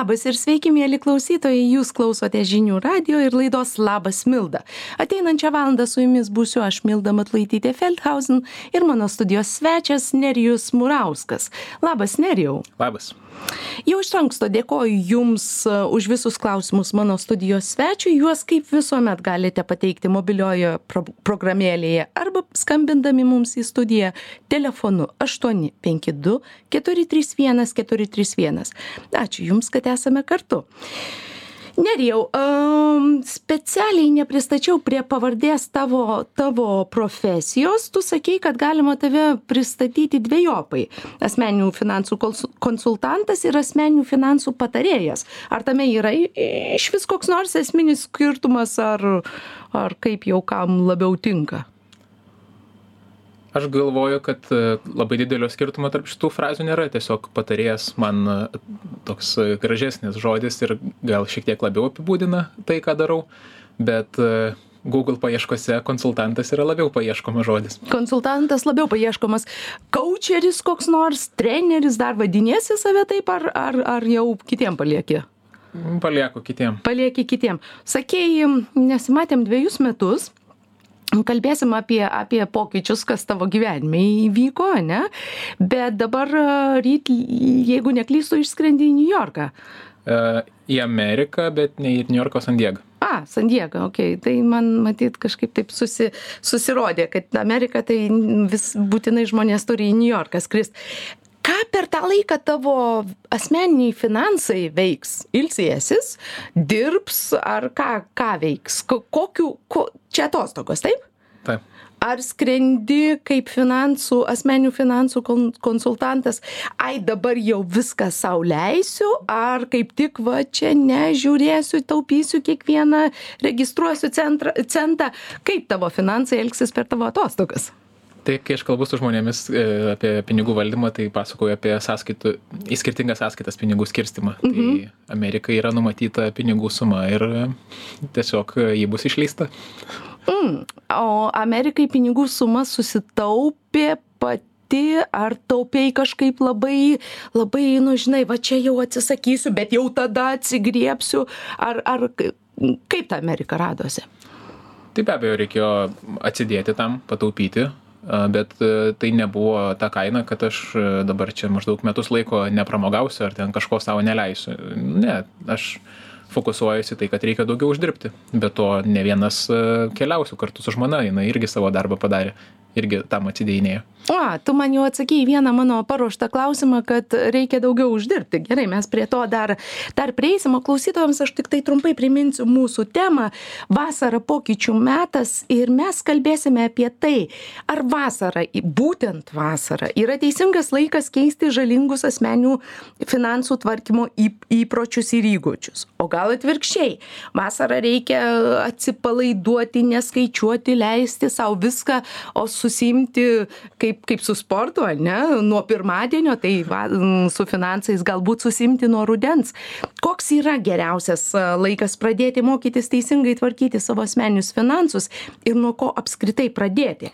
Labas ir sveiki, mėly klausytojai, jūs klausote žinių radio ir laidos Labas Milda. Ateinančią valandą su jumis būsiu aš Milda Matlaitytė Feldhausen ir mano studijos svečias Nerijus Murauskas. Labas, Nerijau. Labas. Jau iš anksto dėkoju Jums e, už visus klausimus mano studijos svečiui. Juos kaip visuomet galite pateikti mobiliojoje pro programėlėje arba skambindami mums į studiją telefonu 852 431 431. Ačiū Jums, kad esame kartu. Nerijau, um, specialiai nepristačiau prie pavardės tavo, tavo profesijos. Tu sakei, kad galima tave pristatyti dviejopai. Asmeninių finansų konsultantas ir asmeninių finansų patarėjas. Ar tame yra iš vis koks nors esminis skirtumas, ar, ar kaip jau kam labiau tinka? Aš galvoju kad e, labai didelio skirtumo tarp šitų frazių nėra tiesiog patarėjas man e, toks e, gražesnis žodis ir gal šiek tiek labiau apibūdina tai ką darau bet Google paieškose konsultantas yra labiau paieškomas žodis. Konsultantas labiau paieškomas. Coacheris koks nors, treneris, dar vadinėsi save taip, ar, ar, ar jau kitiem palieki? Palieku kitiem. Palieki kitiem. Sakėjai, nesimatėm dviejus metus kalbėsim apie apie pokyčius kas tavo gyvenime įvyko ane bet dabar ryt jeigu neklystu išskrendi į niujorką e, į Ameriką, bet ne į Niujorko San Diego. A, San Diego, okei. Okay. Tai man matyt kažkaip taip susi, susirodė, kad Amerika tai vis būtinai žmonės turi į Niujorką skristi. Ką per tą laiką tavo asmeniniai finansai veiks? Ilsėsis, dirbs ar ką, ką veiks? Kokiu, ko, čia atostogos, taip? Taip. Ar skrendi kaip finansų, asmeninių finansų konsultantas, ai dabar jau viską sau leisiu, ar kaip tik va čia nežiūrėsiu, taupysiu kiekvieną, registruosiu centrą, centą, kaip tavo finansai elgsis per tavo atostogas? Tai kai aš kalbu su žmonėmis e, apie pinigų valdymą, tai pasakoju apie sąskaitų, į skirtingas sąskaitas pinigų skirstimą. Tai mhm. Tai Amerikai yra numatyta pinigų suma ir tiesiog jį bus išleista. Mm. O Amerikai pinigų suma susitaupė pati ar taupiai kažkaip labai, labai, nu žinai, va čia jau atsisakysiu, bet jau tada atsigriepsiu, ar, ar kaip ta Amerika radosi? Tai be abejo reikėjo atsidėti tam, pataupyti, bet tai nebuvo ta kaina, kad aš dabar čia maždaug metus laiko nepramogausiu ar ten kažko savo neleisiu. Ne, aš fokusuojasi tai kad reikia daugiau uždirbti be to ne vienas e, keliausiu kartu su žmona jinai irgi savo darbą padarė irgi tam atsidėjinėjo a tu man jau atsakei į vieną mano paruoštą klausimą kad reikia daugiau uždirbti. Gerai mes prie to dar dar prieisim o klausytojams aš tiktai trumpai priminsiu mūsų temą. Vasara pokyčių metas ir mes kalbėsime apie tai ar vasara būtent vasara yra teisingas laikas keisti žalingus asmeninių finansų tvarkymo įp įpročius ir įgūdžius. O gal atvirkščiai vasarą reikia atsipalaiduoti neskaičiuoti leisti sau viską o susiimti kaip kaip su sportu ane nuo pirmadienio tai va su finansais galbūt susiimti nuo rudens. Koks yra geriausias laikas pradėti mokytis teisingai tvarkyti savo asmeninius finansus ir nuo ko apskritai pradėti?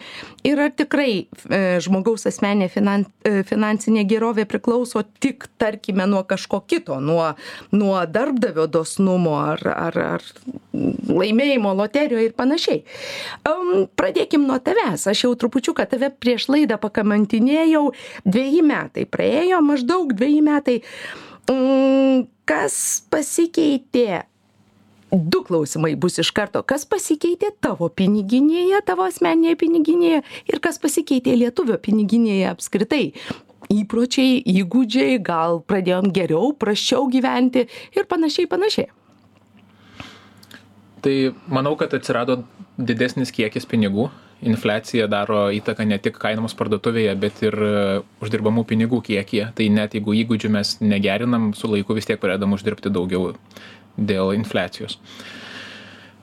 Ir ar tikrai e, žmogaus asmeninė finan e, finansinė gerovė priklauso tik tarkime nuo kažko kito nuo nuo darbdavio dosnumo ar ar ar laimėjimo loterijoj ir panašiai? Um, pradėkim nuo tavęs. Aš jau trupučiuką tave prieš laidą pakamantinėjau. Dveji metai praėjo maždaug dveji metai. Mm, kas pasikeitė? Du klausimai bus iš karto. Kas pasikeitė tavo piniginėje tavo asmeninėje piniginėje? Ir kas pasikeitė lietuvio piniginėje apskritai? Įpročiai įgūdžiai gal pradėjom geriau prasčiau gyventi ir panašiai panašiai. Tai manau kad atsirado didesnis kiekis pinigų infliacija daro įtaką ne tik kainoms parduotuvėje bet ir e, uždirbamų pinigų kiekyje. Tai net jeigu įgūdžių mes negerinam su laiku vis tiek pradedam uždirbti daugiau dėl infliacijos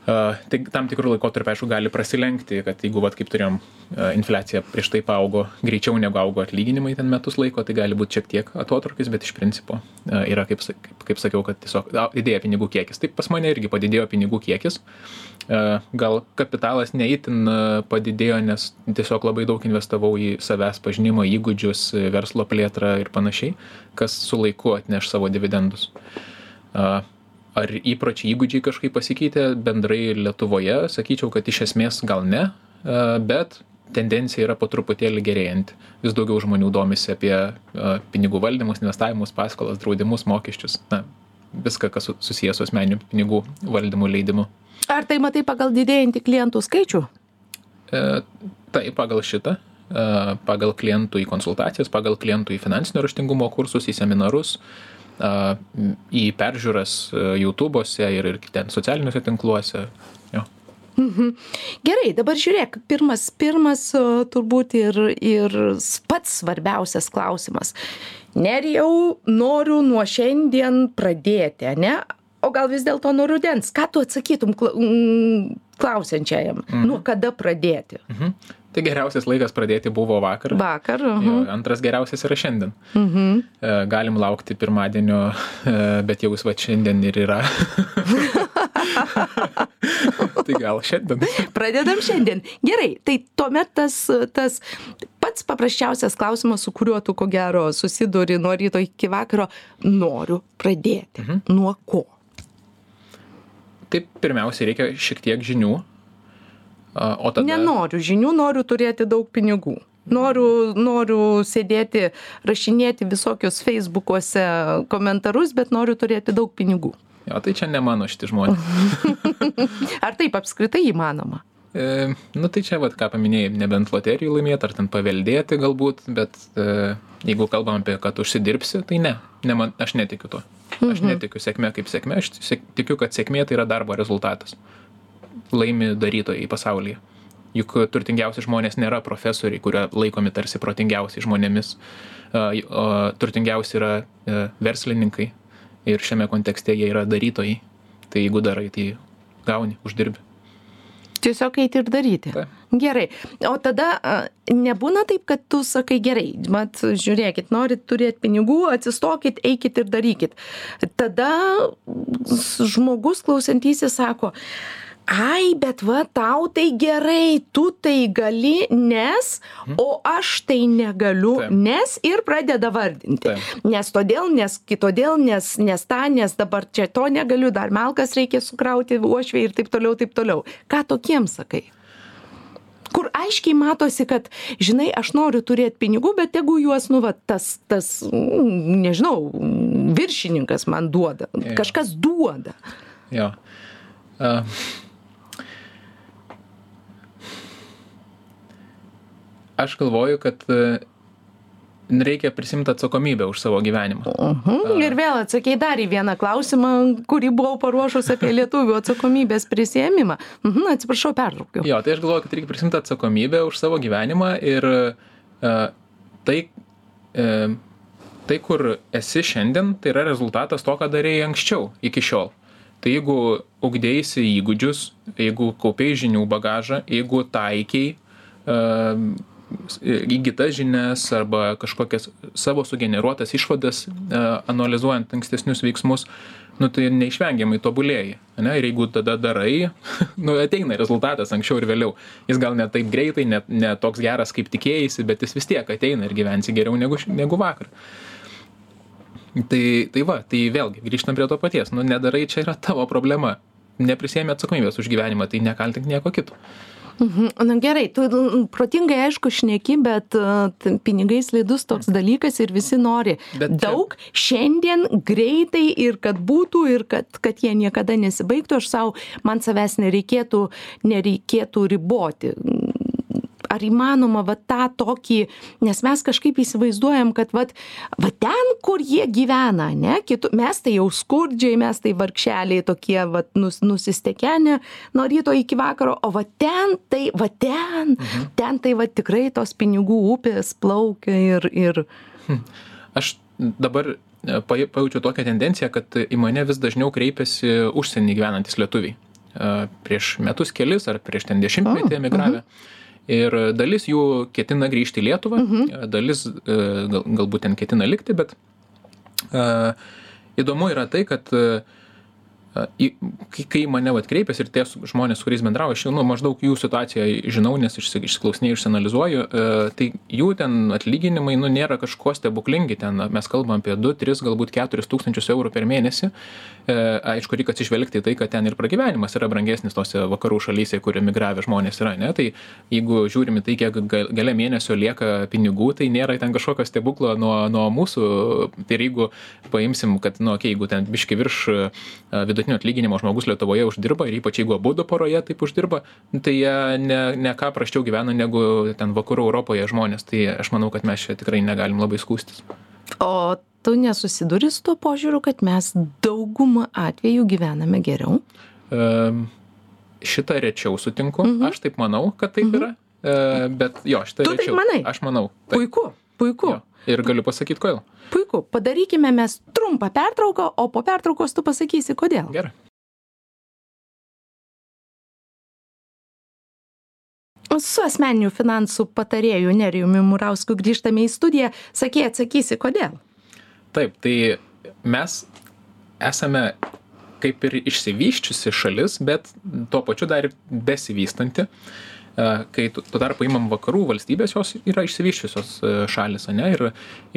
Tai tam tikrų laikotarpių, aišku, gali prasilenkti, kad jeigu, vat, kaip turėjom, infliacija prieš tai paaugo greičiau negu augo atlyginimai ten metus laiko, tai gali būti šiek tiek atotrukis, bet iš principo yra, kaip, kaip, kaip sakiau, kad tiesiog didėja pinigų kiekis. Taip pas mane irgi padidėjo pinigų kiekis. Gal kapitalas neįtin padidėjo, nes tiesiog labai daug investavau į savęs pažinimą, įgūdžius, verslo plėtrą ir panašiai, kas su laiku atneš savo dividendus. Ar įpročiai įgūdžiai kažkaip pasikeitė bendrai Lietuvoje, sakyčiau, kad iš esmės gal ne, bet tendencija yra po truputėlį gerėjanti. Vis daugiau žmonių domisi apie pinigų valdymus, investavimus, paskolas, draudimus, mokesčius. Na, viską, kas susijęs su asmeniniu pinigų valdymu, leidimu. Ar tai matai pagal didėjantį klientų skaičių? E, tai pagal šitą, e, pagal klientų į konsultacijas, pagal klientų į finansinio raštingumo kursus, į seminarus, e, į peržiūras YouTube'ose ir, ir ten socialiniuose tinkluose. Jo. Mhm. Gerai, dabar žiūrėk, pirmas, pirmas turbūt ir, ir pats svarbiausias klausimas. Nerijau, noriu nuo šiandien pradėti, ne? O gal vis dėlto nuo rudens? Ką tu atsakytum klausiančiajam? Mhm. Nuo kada pradėti? Mhm. Tai geriausias laikas pradėti buvo vakar. Vakar. Uh -huh. antras geriausias yra šiandien. Uh mhm. -huh. Galim laukti pirmadienio, e, bet jau jis va šiandien ir yra. tai gal šiandien. Pradedam šiandien. Gerai, tai tuomet tas, tas pats paprasčiausias klausimas, su kuriuo tu ko gero susiduri nuo ryto iki vakaro, noriu pradėti. Mhm. Nuo ko? Taip, pirmiausia, reikia šiek tiek žinių. O tada... Nenoriu žinių, noriu turėti daug pinigų. Noriu, noriu sėdėti, rašinėti visokius Facebook'uose komentarus, bet noriu turėti daug pinigų. Jo, tai čia ne mano šitie žmonės. Ar taip apskritai įmanoma? E, nu tai čia, vat, ką paminėjai, nebent loterijų laimėti, ar ten paveldėti galbūt, bet e, jeigu kalbam apie, kad užsidirbsi, tai ne, ne man, aš netikiu tuo. Aš mhm. netikiu sėkmė kaip sėkmė, aš tikiu, kad sėkmė tai yra darbo rezultatas. Laimi darytojai pasaulyje. Juk turtingiausi žmonės nėra profesoriai, kurie laikomi tarsi protingiausiai žmonėmis. Turtingiausi yra e, verslininkai, ir šiame kontekste jie yra darytojai. Tai jeigu darai, tai gauni, uždirbi. Tiesiog eiti ir daryti. Ta. Gerai. O tada nebūna taip, kad tu sakai gerai, mat, žiūrėkit, norit turėti pinigų, atsistokit, eikit ir darykit. Tada žmogus klausantysis sako, ai bet va tau tai gerai tu tai gali nes o aš tai negaliu nes ir pradeda vardinti. Nes todėl nes kitodėl nes nes tą nes dabar čia to negaliu dar malkas reikia sukrauti uošvei ir taip toliau taip toliau. Ką tokiems sakai? Kur aiškiai matosi kad žinai aš noriu turėt pinigų bet tegu juos nu va tas tas nežinau viršininkas man duoda kažkas duoda. Jo. Uh aš galvoju, kad e, reikia prisimti atsakomybę už savo gyvenimą. Uh -huh. Ir vėl atsakėjai dar į vieną klausimą, kurį buvau paruošus apie lietuvių atsakomybės prisėmimą. Uh mhm, -huh, atsiprašau, pertraukiau. Jo, tai aš galvoju, kad reikia prisimti atsakomybę už savo gyvenimą ir uh, tai, uh, tai, kur esi šiandien, tai yra rezultatas to, ką darėjai anksčiau, iki šiol. Tai jeigu ugdėjai įgūdžius, jeigu kaupiai žinių bagažą, jeigu taikiai, uh, įgytas žinias arba kažkokias savo sugeneruotas išvadas, e, analizuojant ankstesnius veiksmus, nu, tai neišvengiamai tobulėjai. Ne? Ir jeigu tada darai, nu, ateina rezultatas anksčiau ir vėliau. Jis gal ne taip greitai, ne, ne toks geras, kaip tikėjai, bet jis vis tiek ateina ir gyvensi geriau negu, negu vakar. Tai, tai va, tai vėlgi, grįžtam prie to paties. Nu, nedarai, čia yra tavo problema. Neprisėmė atsakomybės už gyvenimą, tai nekaltink nieko kito. Mhm. Na gerai, tu protingai aišku šneki, bet uh, pinigai slidus toks dalykas ir visi nori bet daug, čia... šiandien, greitai ir kad būtų ir kad, kad jie niekada nesibaigtų, aš savo, man savęs nereikėtų, nereikėtų riboti ar įmanoma va tą tokį, nes mes kažkaip įsivaizduojam, kad va, va ten, kur jie gyvena, ne, kitu, mes tai jau skurdžiai, mes tai vargšeliai tokie va, nus, nusistekenę nuo ryto iki vakaro, o va ten, tai va ten, mhm. ten tai va tikrai tos pinigų upės plaukia ir... ir... Hm. Aš dabar e, pajaučiu tokią tendenciją, kad į mane vis dažniau kreipiasi užsienį gyvenantis lietuviai. E, prieš metus kelis ar prieš ten dešimtmetį emigravę. Oh, uh -huh ir dalis jų ketina grįžti į Lietuvą, mhm. dalis e, gal, galbūt ten ketina likti, bet uh, įdomu yra tai, kad uh, kai, mane vat, kreipiasi ir tie žmonės, su kuriais bendrauju, aš jau nu, maždaug jų situaciją žinau, nes išsiklausinėjau, išsianalizuoju, tai jų ten atlyginimai nu, nėra kažko stebuklingi, ten mes kalbam apie 2, 3, galbūt 4 tūkstančius eurų per mėnesį. Aišku, reikia atsižvelgti į tai, kad ten ir pragyvenimas yra brangesnis tose vakarų šalyse, kur emigravę žmonės yra. Ne? Tai jeigu žiūrime tai, kiek gale mėnesio lieka pinigų, tai nėra ten kažkokio stebuklo nuo, nuo mūsų. Tai jeigu paimsim, kad, nu, okay, jeigu ten biški virš vidutinio atlyginimo žmogus Lietuvoje uždirba ir ypač jeigu abu du poroje taip uždirba, tai jie ne, ne ką praščiau gyvena negu ten vakarų Europoje žmonės. Tai aš manau, kad mes čia tikrai negalim labai skūstis. O tu nesusiduri su tuo požiūriu, kad mes daugumą atvejų gyvename geriau? Um, šitą rečiau sutinku. Mhm. Aš taip manau, kad taip mhm. yra. Uh, bet jo, šitą tu rečiau. Taip manai? Aš manau. Taip. Puiku, puiku. Jo. Ir galiu pasakyti, kodėl. Puiku, padarykime mes trumpą pertrauką, o po pertraukos tu pasakysi, kodėl. Gerai. Su asmeniniu finansų patarėju Nerijumi Murausku grįžtame į studiją. Sakė, atsakysi, kodėl? Taip, tai mes esame kaip ir išsivyščiusi šalis, bet tuo pačiu dar ir besivystanti. Uh, kai tuo tarpu imam vakarų valstybės, jos yra išsivyščiusios šalis, ne, ir,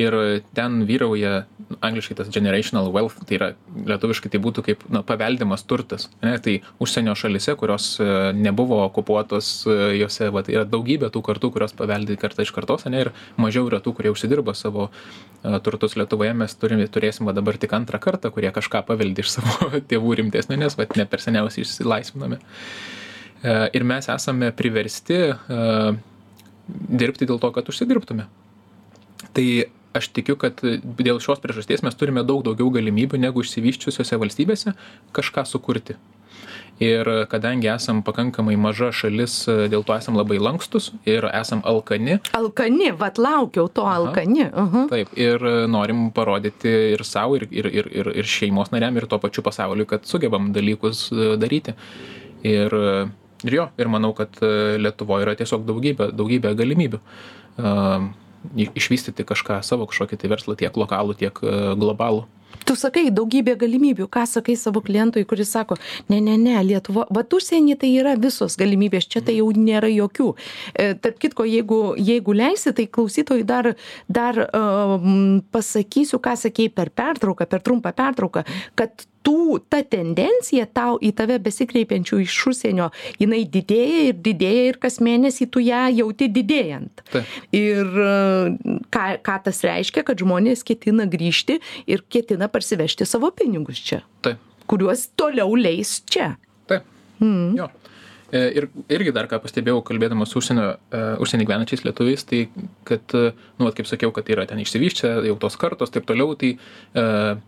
ir ten vyrauja angliškai tas generational wealth, tai yra lietuviškai tai būtų kaip na, paveldimas turtas, ne, tai užsienio šalise, kurios nebuvo okupuotos, jose va, tai yra daugybė tų kartų, kurios paveldi kartą iš kartos, ne, ir mažiau yra tų, kurie užsidirba savo turtus Lietuvoje, mes turime, turėsim va, dabar tik antrą kartą, kurie kažką paveldi iš savo tėvų rimtesnio, nes va, ne per seniausiai išsilaisviname. E, ir mes esame priversti e, dirbti dėl to, kad užsidirbtume. Tai aš tikiu, kad dėl šios priežasties mes turime daug daugiau galimybių negu išsivyščiusiose valstybėse kažką sukurti. Ir kadangi esam pakankamai maža šalis, dėl to esam labai lankstus ir esam alkani. Alkani, vad laukiau to alkani. Uh -huh. Taip, ir norim parodyti ir savo, ir, ir, ir, ir, ir šeimos nariam, ir tuo pačiu pasauliu, kad sugebam dalykus daryti. Ir ir jo ir manau kad e, lietuvoj yra tiesiog daugybė daugybė galimybių išvystyti kažką savo kažkokį tai verslą tiek lokalų tiek e, globalų. Tu sakai daugybė galimybių. Ką sakai savo klientui kuris sako ne ne ne lietuva vat užsieny tai yra visos galimybės čia tai jau nėra jokių. E, tarp kitko jeigu jeigu leisi tai klausytojui dar dar pasakysiu ką sakei per pertrauką per trumpą pertrauką kad tų ta tendencija tau į tave besikreipiančių iš užsienio jinai didėja ir didėja ir kas mėnesį tu ją jauti didėjant. Ir ką ką tas reiškia kad žmonės ketina grįžti ir ketina parsivežti savo pinigus čia taip. kuriuos toliau leis čia. Taip. Mm. jo. E, Ir irgi dar ką pastebėjau, kalbėdamas su užsienio, uh, užsienį gyvenančiais lietuviais, tai kad, nu, kaip sakiau, kad yra ten išsivyščia jau tos kartos, taip toliau, tai uh,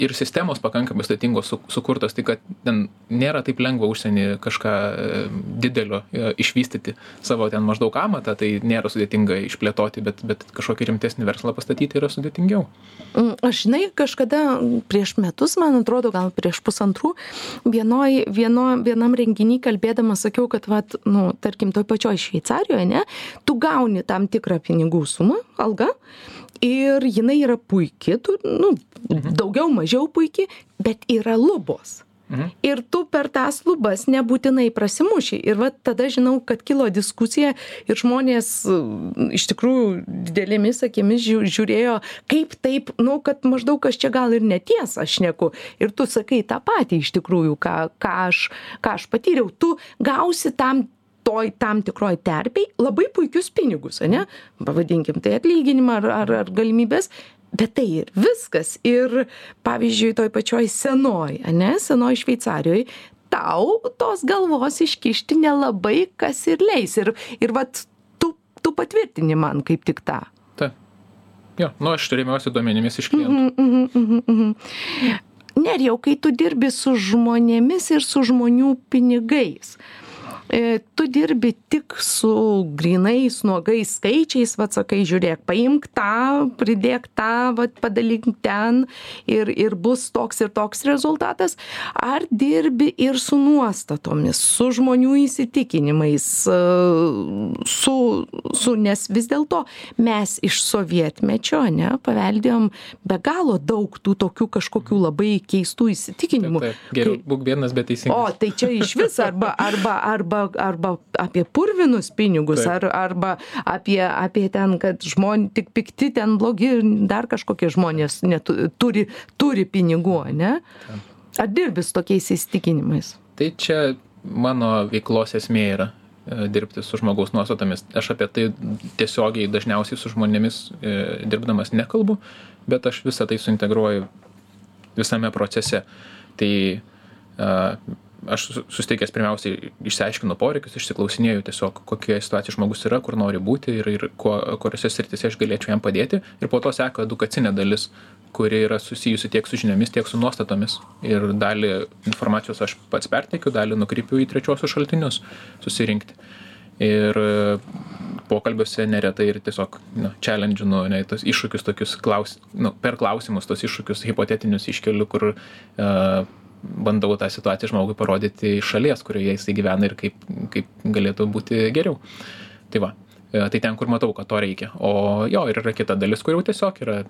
ir sistemos pakankamai sudėtingos su, sukurtos, tai kad ten nėra taip lengva užsienį kažką e, didelio e, išvystyti savo ten maždaug amatą, tai nėra sudėtinga išplėtoti, bet, bet kažkokį rimtesnį verslą pastatyti yra sudėtingiau. Mm, aš žinai, kažkada prieš metus, man atrodo, gal prieš pusantrų, vienoj, vieno, vienam renginį kalbėdama sakiau, kad, vat, nu, tarkim, toj pačioj Šveicarijoje, ne, tu gauni tam tikrą pinigų sumą, algą, ir jinai yra puiki, tu, nu, mhm. daugiau mažiau puiki, bet yra lubos. Mhm. Ir tu per tas lubas nebūtinai prasimuši. Ir va tada žinau, kad kilo diskusija ir žmonės iš tikrųjų didelėmis akimis žiūrėjo, kaip taip, nu, kad maždaug aš čia gal ir neties aš neku. Ir tu sakai tą patį iš tikrųjų, ką, ką, aš, ką aš patyriau. Tu gausi tam toj tam tikroj terpėj labai puikius pinigus ane? Pavadinkim tai atlyginimą ar ar ar galimybes bet tai ir viskas. Ir pavyzdžiui toj pačioj senoj ane? Senoj šveicarijoj tau tos galvos iškišti nelabai kas ir leis. Ir ir vat tu tu patvirtini man kaip tik tą. Jo nu aš remiuosi duomenimis iš klientų. Mhm, mhm, mhm, mhm. nerijau kai tu dirbi su žmonėmis ir su žmonių pinigais e, tu dirbi tik su grinais, nuogais skaičiais, vad sakai, žiūrėk, paimk tą, pridėk tą, vad padalink ten ir, ir bus toks ir toks rezultatas, ar dirbi ir su nuostatomis, su žmonių įsitikinimais, e, su, su nes vis dėlto mes iš sovietmečio, ne, paveldėjom be galo daug tų tokių kažkokių labai keistų įsitikinimų. Taip, taip. Geriau būk vienas, bet teisingas. O, tai čia iš vis arba, arba, arba, arba apie purvinus pinigus, ar, arba apie, apie ten, kad žmonės tik pikti, ten blogi ir dar kažkokie žmonės netu, turi, turi pinigų, ne? Ar dirbi su tokiais įsitikinimais? Tai čia mano veiklos esmė yra e, dirbti su žmogaus nuostatomis. Aš apie tai tiesiogiai dažniausiai su žmonėmis e, dirbdamas nekalbu, bet aš visą tai suintegruoju visame procese. Tai a, aš su- susitikęs pirmiausiai išsiaiškinu poreikius, išsiklausinėjau tiesiog, kokia situacija žmogus yra, kur nori būti ir, ir kuo, kuriuose srityse aš galėčiau jam padėti. Ir po to seka edukacinė dalis, kuri yra susijusi tiek su žiniomis, tiek su nuostatomis. Ir dalį informacijos aš pats perteikiu, dalį nukreipiu į trečiosius šaltinius susirinkti. Ir e, pokalbiuose neretai ir tiesiog, nu, challenginu, ne, tos iššūkius tokius, klaus, nu, per klausimus tos iššūkius hipotetinius iškeliu, kur uh, bandau tą situaciją žmogui parodyti iš šalies, kurioje jisai gyvena ir kaip, kaip galėtų būti geriau. Tai va, e, tai ten, kur matau, kad to reikia. O jo, ir yra kita dalis, kur jau tiesiog yra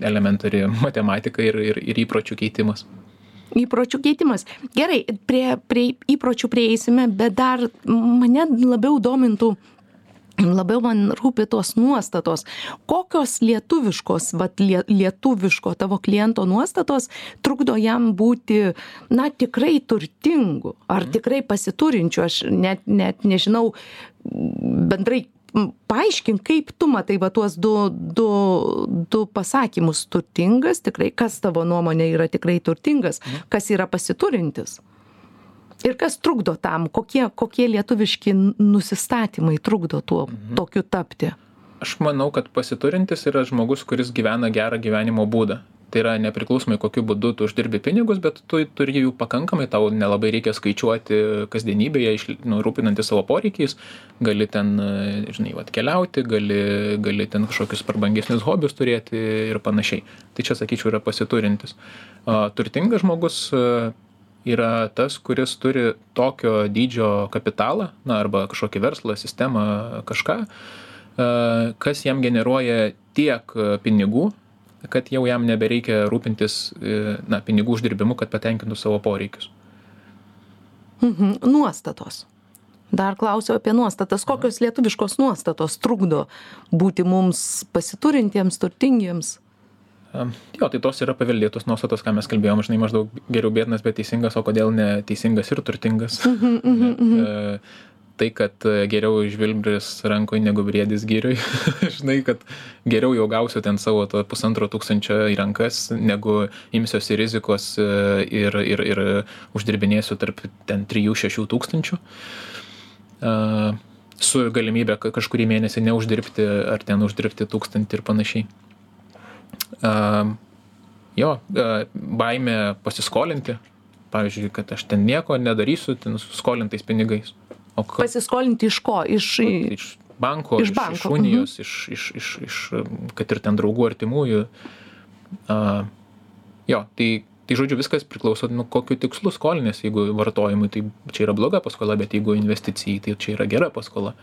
elementari matematika ir, ir, ir įpročių keitimas. Įpročių keitimas. Gerai, prie, prie įpročių prieisime, bet dar mane labiau domintų labiau man rūpi tos nuostatos. Kokios lietuviškos, vat, lie, lietuviško tavo kliento nuostatos trukdo jam būti, na, tikrai turtingu ar tikrai pasiturinčiu, aš net, net nežinau bendrai paaiškink, kaip tu matai va tuos du, du, du pasakymus turtingas, tikrai, kas tavo nuomonė yra tikrai turtingas, kas yra pasiturintis. Ir kas trukdo tam, kokie, kokie lietuviški nusistatymai trukdo tuo tokiu tapti. Aš manau, kad pasiturintis yra žmogus, kuris gyvena gerą gyvenimo būdą. Tai yra nepriklausomai kokiu būdu tu uždirbi pinigus, bet tu turi jų pakankamai, tau nelabai reikia skaičiuoti kasdienybėje, išli- nu, rūpinantis savo poreikiais, gali ten, žinai, vat, keliauti, gali, gali ten kažkokius parbangesnius hobius turėti ir panašiai. Tai čia, sakyčiau, yra pasiturintis. O turtingas žmogus yra tas, kuris turi tokio dydžio kapitalą, na, arba kažkokį verslą, sistemą, kažką, e, kas jam generuoja tiek pinigų, kad jau jam nebereikia rūpintis e, na, pinigų uždirbimu, kad patenkintų savo poreikius. Mhm. Nuostatos. Dar klausiu apie nuostatas. Kokios lietuviškos nuostatos trukdo būti mums pasiturintiems, turtingiems? Jo, tai tos yra paveldėtos nuostatos, ką mes kalbėjom, žinai, maždaug geriau bėdnas, bet teisingas, o kodėl ne teisingas ir turtingas. Ne? E, Tai, kad e, geriau žvilbris rankoje negu briedis gyriui, žinai, kad geriau jau gausiu ten savo to pusantro tūkstančio į rankas, negu imsiuosi rizikos e, ir, ir, ir uždirbinėsiu tarp ten 3-6 tūkstančių. E, Su galimybė ka- kažkurį mėnesį neuždirbti ar ten uždirbti tūkstantį ir panašiai. Um, jo, e, baimė pasiskolinti, pavyzdžiui, kad aš ten nieko nedarysiu, ten su skolintais pinigais. O ka- Pasiskolinti iš ko? Iš... iš banko, Iš iš, banko, iš unijos, iš, iš, iš, iš, kad ir ten draugų artimųjų. Uh, jo, tai, tai žodžiu, viskas priklauso, nu, kokiu tikslu skolinės, jeigu vartojimui, tai čia yra bloga paskola, bet jeigu investicijai, tai čia yra gera paskola.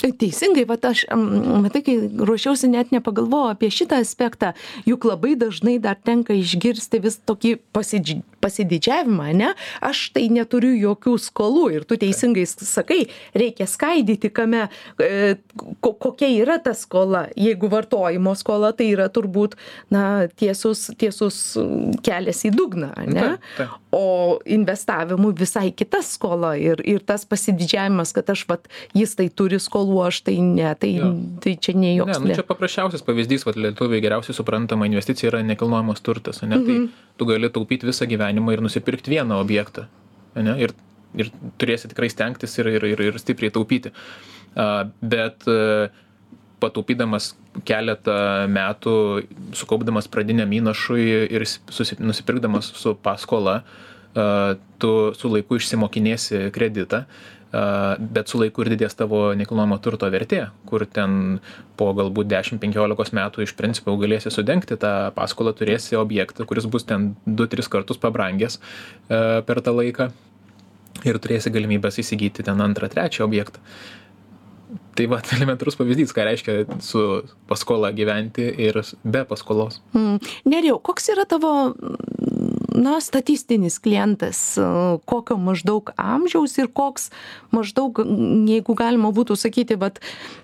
Teisingai, va aš, matai, kai ruošiausi, net nepagalvojau apie šitą aspektą, juk labai dažnai dar tenka išgirsti vis tokį pasidž... pasididžiavimą, ne? Aš tai neturiu jokių skolų ir tu teisingai sakai, reikia skaidyti, kame, e, ko, kokia yra ta skola. Jeigu vartojimo skola, tai yra turbūt, na, tiesus, tiesus kelias į dugną, ne? Taip, taip. O investavimui visai kita skola ir, ir tas pasididžiavimas, kad aš, vat, jis tai turi skolų, aš tai ne, tai, tai čia ne Ne, joks. nu, čia paprasčiausias pavyzdys, vad lietuviai geriausiai suprantama investicija yra nekilnojamas turtas, ne? Tai tu gali taupyti visą gyvenimą ir nusipirkti vieną objektą, ne? Ir, ir turėsi tikrai stengtis ir, ir, ir, ir stipriai taupyti. A, Bet pataupydamas keletą metų, sukaupdamas pradiniam įnašui ir susi, nusipirkdamas su paskola, tu su laiku išsimokinėsi kreditą, bet su laiku ir didės tavo nekilnojamo turto vertė, kur ten po galbūt 10-15 metų iš principo galėsi sudengti tą paskolą, turėsi objektą, kuris bus ten 2-3 kartus pabrangęs per tą laiką ir turėsi galimybės įsigyti ten antrą, trečią objektą. Tai va, elementarus pavyzdys, ką reiškia su paskola gyventi ir be paskolos. Mm. Neriau, koks yra tavo na, statistinis klientas, kokio maždaug amžiaus ir koks maždaug, jeigu galima būtų sakyti, bet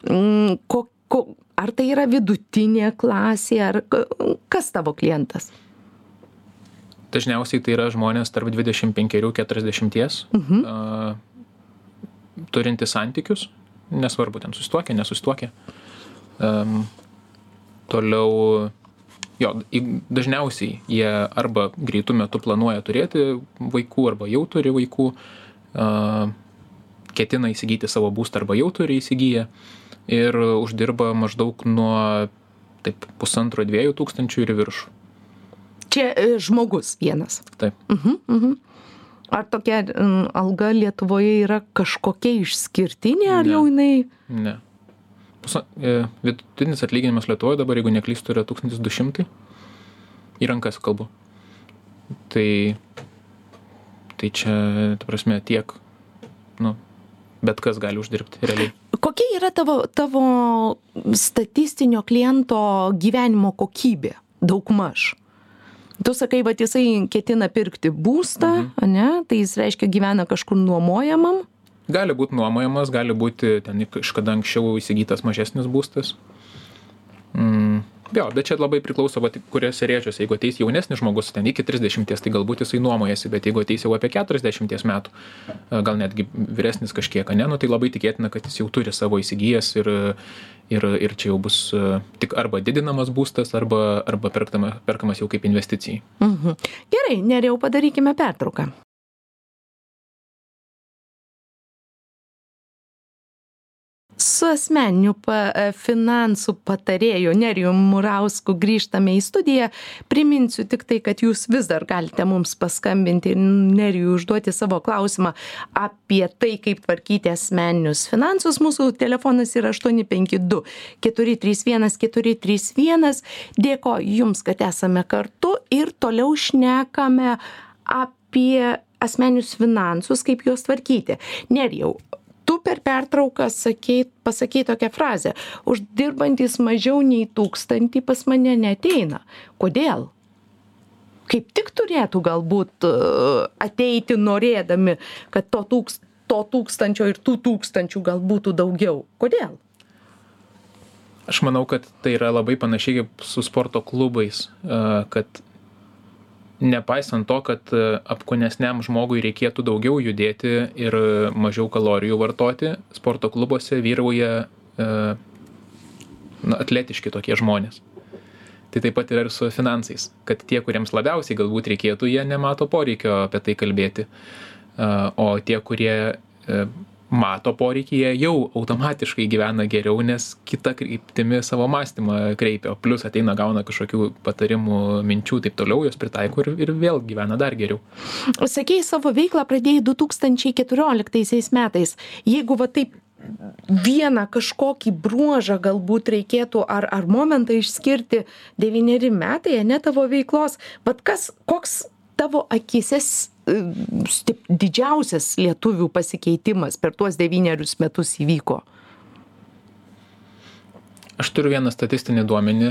mm, ko, ko, ar tai yra vidutinė klasė, ar kas tavo klientas? Dažniausiai tai yra žmonės tarp 25-40, mhm. uh, turinti santykius, nesvarbu, ten susituokia, nesusituokia. Um, toliau jo dažniausiai jie arba greitu metu planuoja turėti vaikų arba jau turi vaikų ketina įsigyti savo būstą arba jau turi įsigiję ir uždirba maždaug nuo taip pusantro dviejų tūkstančių ir viršų. Čia e, žmogus vienas. Taip. Uh -huh, uh -huh. Ar tokia alga Lietuvoje yra kažkokia išskirtinė, ar ne. jau jinai? Ne. E, vidutinis atlyginimas Lietuvoje dabar, jeigu neklystu, yra 1200 į rankas kalbu. Tai, tai čia, ta prasme, tiek, nu, bet kas gali uždirbti realiai. Kokia yra tavo, tavo statistinio kliento gyvenimo kokybė, daugmaž? Tu sakai, va jisai ketina pirkti būstą, mhm. ne, tai jis reiškia gyvena kažkur nuomojamam, gali būt nuomojamas gali būti ten kažkada anksčiau įsigytas mažesnis būstas. Mm, jo bet čia labai priklauso vat kuriuose rėžiuose. Jeigu ateis jaunesnis žmogus ten iki trisdešimties tai galbūt jisai nuomojasi bet jeigu ateis jau apie keturiasdešimties metų gal netgi vyresnis kažkiek ane nu tai labai tikėtina kad jis jau turi savo įsigijęs ir ir ir čia jau bus tik arba didinamas būstas arba arba perkama perkamas jau kaip investicijai. Mhm. Gerai nerijau padarykime pertrauką su asmeniniu pa e, finansų patarėju nerijum murausku grįžtame į studiją. Priminsiu tiktai kad jūs vis dar galite mums paskambinti ir nerijui užduoti savo klausimą apie tai kaip tvarkyti asmeninius finansus. Mūsų telefonas yra aštuoni penki du keturi trys vienas keturi trys vienas. Dėkoju jums kad esame kartu ir toliau šnekame apie asmeninius finansus kaip juos tvarkyti. Nerijau per pertrauką sakei pasakei tokią frazę uždirbantys mažiau nei tūkstantį pas mane neateina. Kodėl? Kaip tik turėtų galbūt e, ateiti norėdami kad to tūks to tūkstančio ir tų tūkstančių gal būtų daugiau. Kodėl? Aš manau kad tai yra labai panašiai kaip su sporto klubais e, kad nepaisant to kad e, apkūnesniam žmogui reikėtų daugiau judėti ir mažiau kalorijų vartoti sporto klubuose vyrauja e, na, atletiški tokie žmonės. Tai taip pat yra ir su finansais, kad tie, kuriems labiausiai galbūt reikėtų, jie nemato poreikio apie tai kalbėti. E, o tie, kurie mato poreikį, jie jau automatiškai gyvena geriau, nes kita kryptimi savo mąstymą kreipia, plus ateina gauna kažkokių patarimų, minčių, taip toliau, jos pritaiko ir, ir vėl gyvena dar geriau. Sakėjai, savo veiklą pradėjai 2014 metais. Jeigu va taip vieną kažkokį bruožą galbūt reikėtų ar, ar momentą išskirti devyneri metai, ne tavo veiklos, bet kas, koks tavo akise stip didžiausias lietuvių pasikeitimas per tuos devynerius metus įvyko? Aš turiu vieną statistinį duomenį,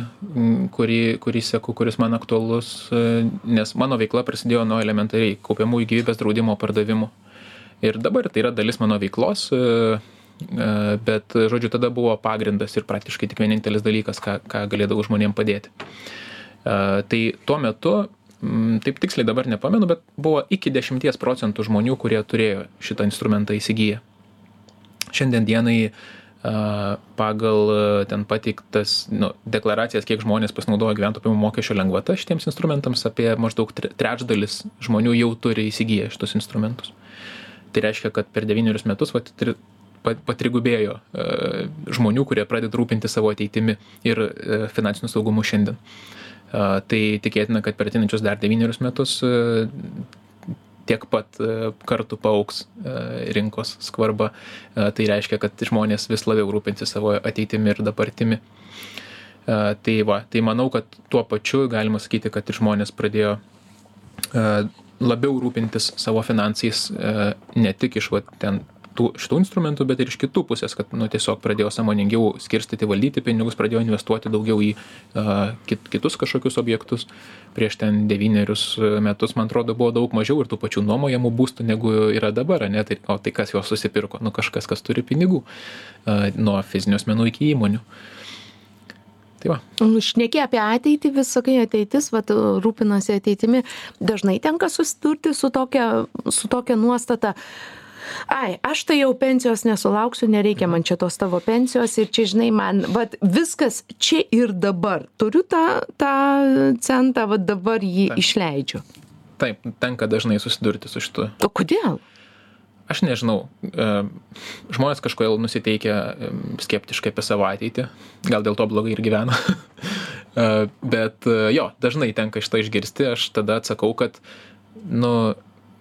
kurį, kurį seku, kuris man aktualus, e, nes mano veikla prasidėjo nuo elementariai kaupiamųjų gyvybės draudimo pardavimų. Ir dabar tai yra dalis mano veiklos, e, e, bet, žodžiu, tada buvo pagrindas ir praktiškai tik vienintelis dalykas, ką, ką galėdavau žmonėm padėti. Tai tuo metu taip tiksliai dabar nepamenu, bet buvo iki 10 procentų žmonių, kurie turėjo šitą instrumentą įsigiję. Šiandien dienai pagal ten pateiktas nu, deklaracijas, kiek žmonės pasinaudojo gyventojų mokesčio lengvata šitiems instrumentams, apie maždaug trečdalis žmonių jau turi įsigiję šitus instrumentus. Tai reiškia, kad per devynerius metus va, tri, patrigubėjo žmonių, kurie pradeda rūpinti savo ateitimi ir finansiniu saugumu šiandien. Tai tikėtina, kad per ateinančius dar devynerius metus tiek pat kartų paauks rinkos skvarba. Tai reiškia, kad žmonės vis labiau rūpinsi savo ateitimi ir dabartimi. Tai va, tai manau, kad tuo pačiu galima sakyti, kad ir žmonės pradėjo labiau rūpintis savo finansais, ne tik iš va, ten tų šitų instrumentų bet ir iš kitų pusės kad nu tiesiog pradėjo sąmoningiau skirstyti valdyti pinigus pradėjo investuoti daugiau į a, kit, kitus kažkokius objektus prieš ten devynerius metus man atrodo buvo daug mažiau ir tų pačių nuomojamų būstų negu yra dabar ane tai o tai kas juos susipirko nu kažkas kas turi pinigų a, nuo fizinių asmenų iki įmonių Tai va. Nu, šneki apie ateitį, vis sakai ateitis, vat, rūpinasi ateitimi. Dažnai tenka susidurti su tokia, su tokia nuostata. Uh, ai aš tai jau pensijos nesulauksiu nereikia man čia tos tavo pensijos ir čia žinai man vat viskas čia ir dabar. Turiu tą tą centą vat dabar jį išleidžiu. Taip tenka dažnai susidurti su šitu. O kodėl? Aš nežinau e, žmonės kažkodėl nusiteikę e, skeptiškai apie savo ateitį. Gal dėl to blogai ir gyvena. E, bet jo dažnai tenka šitą išgirsti. Aš tada atsakau kad nu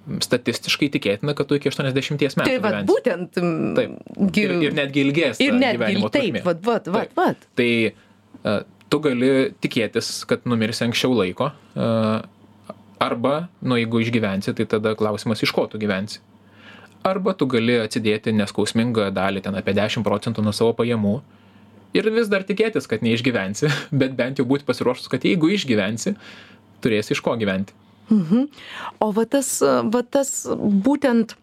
statistiškai tikėtina, kad tu iki 80 metų. Tai vad būtent. Taip. Ir, ir netgi ilgės. Ir netgi taip, vad, vad, vad, vad. Tai uh, tu gali tikėtis, kad numirsi anksčiau laiko. Uh, arba, nu, jeigu išgyvensi, tai tada klausimas, iš ko tu gyvensi. Arba tu gali atsidėti neskausmingą dalį, ten apie 10 procentų nuo savo pajamų. Ir vis dar tikėtis, kad neišgyvensi, bet bent jau būti pasiruošus, kad jeigu išgyvensi, turėsi iš ko gyventi. Mhm. O va tas, va tas būtent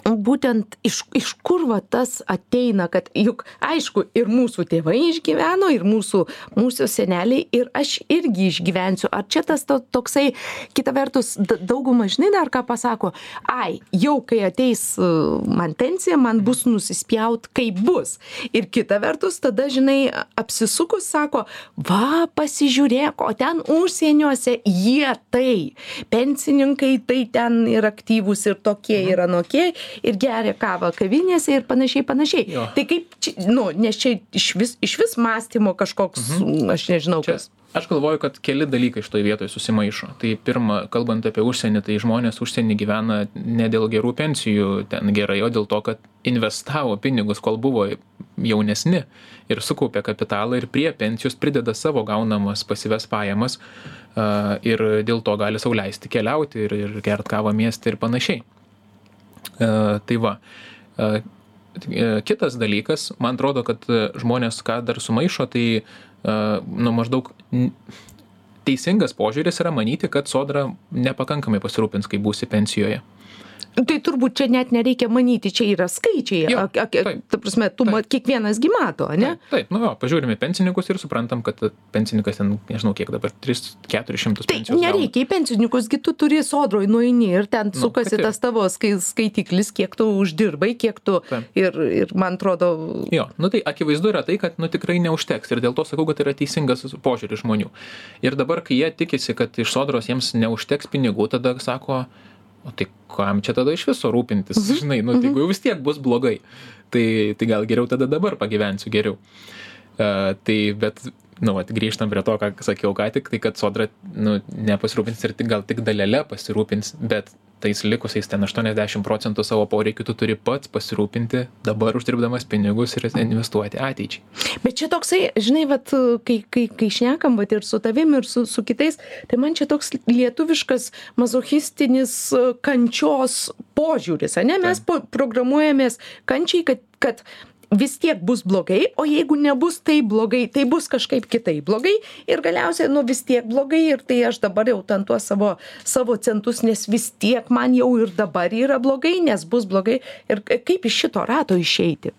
būtent iš iš kur va tas ateina kad juk aišku ir mūsų tėvai išgyveno ir mūsų mūsų seneliai ir aš irgi išgyvensiu. Ar čia tas to toksai kita vertus dauguma žinai dar ką pasako ai jau kai ateis e, man pensija man bus nusispjaut kaip bus. Ir kita vertus tada žinai apsisukus sako va pasižiūrėk o ten užsieniuose jie tai pensininkai tai ten ir aktyvūs ir tokie ir anokie ir geria kavą kavinėse ir panašiai panašiai Jo. tai kaip čia nu nes čia išvis išvis mąstymo kažkoks aš nežinau Čia kas aš galvoju, kad keli dalykai šitoje vietoje susimaišo. Tai pirma, kalbant apie užsienį, tai žmonės užsienį gyvena ne dėl gerų pensijų ten gerai, o dėl to, kad investavo pinigus, kol buvo jaunesni ir sukaupė kapitalą ir prie pensijos prideda savo gaunamas pasives pajamas ir dėl to gali sauliaisti keliauti ir, ir gert kavą mieste ir panašiai. Uh, tai va. Uh, kitas dalykas, man atrodo, kad žmonės ką dar sumaišo, tai nu, maždaug teisingas požiūris yra manyti, kad sodra nepakankamai pasirūpins, kai būsi pensijoje. Tai turbūt čia net nereikia manyti, čia yra skaičiai. Jo, ak- taip, ta prasme, tu ma, kiekvienas gi mato, ne? Taip, taip, nu jo, pažiūrime pensininkus ir suprantam, kad pensininkas ten, nežinau kiek dabar, 3-400 Tai gauna. nereikia į pensininkus, gi tu turi sodroj nueini ir ten Nu, sukasi ir- tas tavo skai, skaitiklis, kiek tu uždirbai, kiek tu. Taip. Ir, ir man atrodo, Jo, nu tai akivaizdu yra tai, kad nu tikrai neužteks ir dėl to sakau, kad tai yra teisingas požiūris žmonių. Ir dabar, kai jie tikisi, kad iš sodros jiems neužteks pinigų, tada sako, o tai kam čia tada iš viso rūpintis, žinai, nu tai jeigu jau vis tiek bus blogai, tai, tai gal geriau tada dabar pagyvensiu geriau. Uh, tai bet, nu, vat, grįžtam prie to, ką sakiau ką tik, tai kad sodra, nu, nepasirūpins ir tik, gal tik dalelę pasirūpins, bet tais likusiais ten 80 procentų savo poreikių tu turi pats pasirūpinti dabar uždirbdamas pinigus ir investuoti ateičiai. bet čia toksai, žinai, vat, kai, kai, kai šnekam vat, ir su tavim, ir su, su kitais, tai man čia toks lietuviškas mazochistinis e, kančios požiūris, ne? Mes po, programuojamės kančiai, kad, kad vis tiek bus blogai, o jeigu nebus taip blogai, tai bus kažkaip kitaip blogai ir galiausiai, nu vis tiek blogai ir tai aš dabar jau ten tuos savo, savo centus, nes vis tiek man jau ir dabar yra blogai, nes bus blogai ir kaip iš šito rato išeiti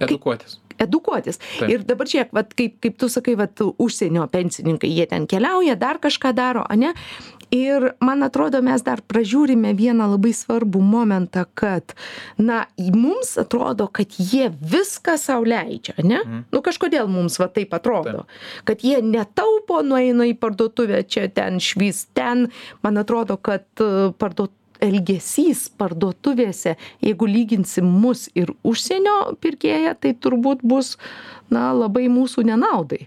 Edukuotis. edukuotis. Taip. Ir dabar žiūrėk, vat, kaip, kaip tu sakai, vat, užsienio pensininkai, jie ten keliauja, dar kažką daro, ne? Ir man atrodo, mes dar pražiūrime vieną labai svarbų momentą, kad, na, mums atrodo, kad jie viską sau leidžia, ne? Mm. Nu, kažkodėl mums va taip atrodo, kad jie netaupo, nueina į parduotuvę, čia ten švis, ten, man atrodo, kad e, parduotuvė elgesys parduotuvėse jeigu lyginsim mus ir užsienio pirkėją tai turbūt bus na labai mūsų nenaudai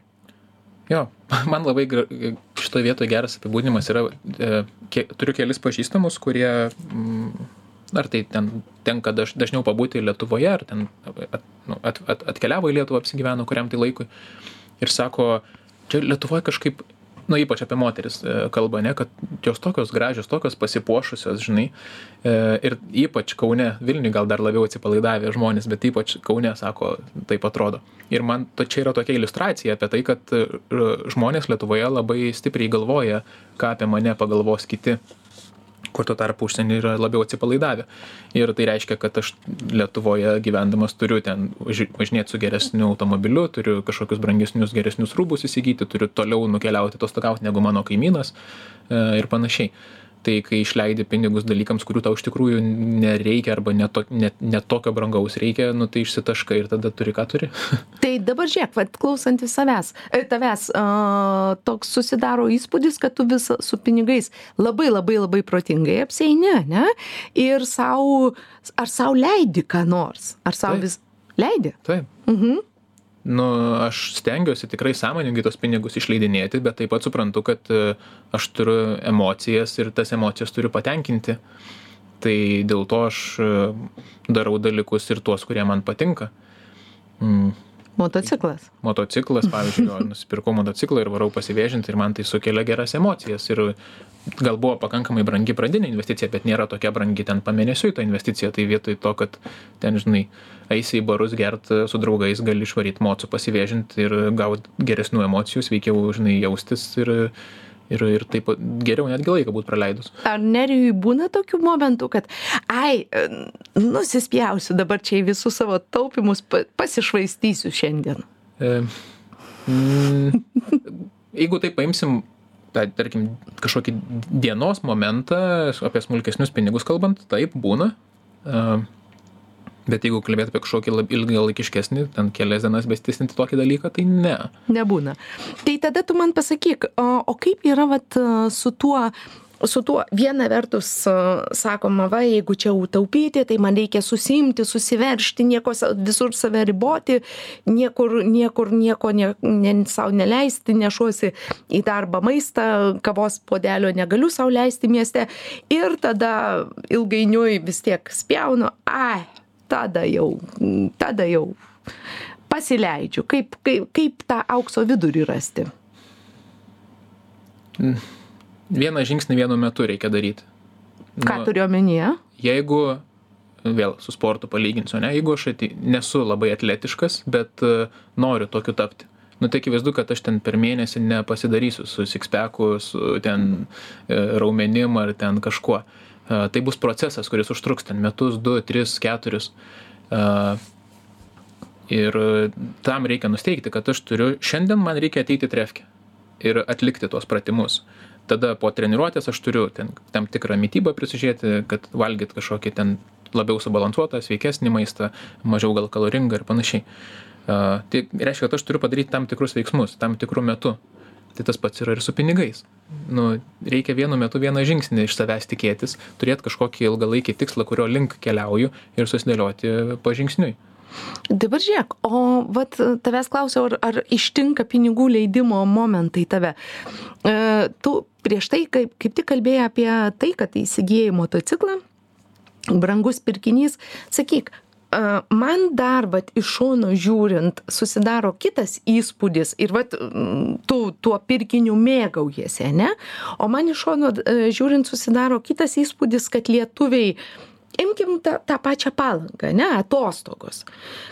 Jo, man labai šitoje vietoje geras apibūdinimas yra, e, turiu kelis pažįstamus, kurie, mm, ar tai ten tenka daž, dažniau pabūti Lietuvoje, ar ten at, nu, at, at, atkeliavo į Lietuvą, apsigyveno kuriam tai laikui. Ir sako, čia Lietuvoje kažkaip nu ypač apie moteris e, kalba, ne, kad jos tokios gražios, tokios pasipuošusios, žinai. E, ir ypač Kaune, Vilniui gal dar labiau atsipalaidavę žmonės, bet ypač Kaune, sako, taip atrodo. Ir man to čia yra tokia iliustracija apie tai, kad e, žmonės Lietuvoje labai stipriai galvoja, ką apie mane pagalvos kiti kur tuo tarpu užsieny yra labiau atsipalaidavę. Ir tai reiškia, kad aš Lietuvoje gyvendamas turiu ten važinėti su geresniu automobiliu, turiu kažkokius brangesnius, geresnius rūbus įsigyti, turiu toliau nukeliauti atostogauti negu mano kaimynas e, ir panašiai tai kai išleidi pinigus dalykams kurių tau iš tikrųjų nereikia arba ne, to, ne, ne tokio brangaus reikia, nu, tai išsitaškai ir tada turi, ką turi. tai dabar žiūrėk, vat, klausantis savęs, e, tavęs, uh, toks susidaro įspūdis, kad tu vis su pinigais labai labai labai protingai apseini, ne? Ir savo, ar savo leidi ką nors, ar savo vis leidi? Taip. Mhm nu aš stengiuosi tikrai sąmoningai tuos pinigus išleidinėti bet taip pat suprantu kad e, aš turiu emocijas ir tas emocijas turiu patenkinti tai dėl to aš e, darau dalykus ir tuos kurie man patinka mm. Motociklas. Motociklas, pavyzdžiui, nusipirkau motociklą ir varau pasivėžinti ir man tai sukelia geras emocijas. Ir gal buvo pakankamai brangi pradinė investicija, bet nėra tokia brangi ten pamėnesiui ta investicija. Tai vietoj to, kad ten, žinai, eisi į barus gert su draugais, gali išvaryti mocų pasivėžinti ir gauti geresnių emocijų, sveikiau, žinai, jaustis ir ir, ir taip geriau netgi laiką būt praleidus. Ar nerijui būna tokių momentų, kad, ai, nusispjausiu dabar čia į visus savo taupimus, pasišvaistysiu šiandien? E, mm, jeigu tai paimsim, tą, tarkim, kažkokį dienos momentą, apie smulkesnius pinigus kalbant, taip būna. Uh, Bet jeigu kalbėt apie kažkokį ilgalaikiškesnį, ten kelias dienas bestistinti tokį dalyką, tai ne. Nebūna. Tai tada tu man pasakyk, o, o kaip yra vat, su tuo su tuo viena vertus sakoma va jeigu čia jau taupyti tai man reikia susiimti susiveržti nieko visur save riboti niekur niekur nieko ne, ne sau neleisti nešuosi į darbą maistą kavos puodelio negaliu sau leisti mieste ir tada ilgainiui vis tiek spjaunu ai tada jau tada jau pasileidžiu. Kaip kaip kaip tą aukso vidurį rasti? Vieną žingsnį vienu metu reikia daryti. Ką nu, turiu omenyje? jeigu vėl su sportu palyginsiu ane jeigu aš ati, nesu labai atletiškas bet uh, noriu tokiu tapti. Nu tai akivaizdu kad aš ten per mėnesį nepasidarysiu su sikspeku su ten e, raumenim ar ten kažkuo Tai bus procesas, kuris užtruks ten metus, du, tris, keturis. Ir tam reikia nusteikti, kad aš turiu, šiandien man reikia ateiti trefkę ir atlikti tuos pratimus. Tada po treniruotės aš turiu ten, tam tikrą mytybą prisižiūrėti, kad valgyt kažkokį ten labiau subalansuotą, sveikesnį maistą, mažiau gal kaloringą ir panašiai. Uh, tai reiškia, kad aš turiu padaryti tam tikrus veiksmus, tam tikrų metų. Tai tas pats yra ir su pinigais nu reikia vienu metu vieną žingsnį iš savęs tikėtis turėt kažkokį ilgalaikį tikslą kurio link keliauju ir susidėlioti pažingsniui Dabar žiūrėk, o vat tavęs klausiau, ar, ar ištinka pinigų leidimo momentai tave. E, tu prieš tai kaip, kaip tik kalbėjai apie tai, kad įsigijai motociklą, brangus pirkinys. Sakyk, man dar vat iš šono žiūrint susidaro kitas įspūdis ir vat tu tuo pirkiniu mėgaujiesi ane? O man iš šono žiūrint susidaro kitas įspūdis kad lietuviai imkim tą, tą pačią palangą, ne, atostogos.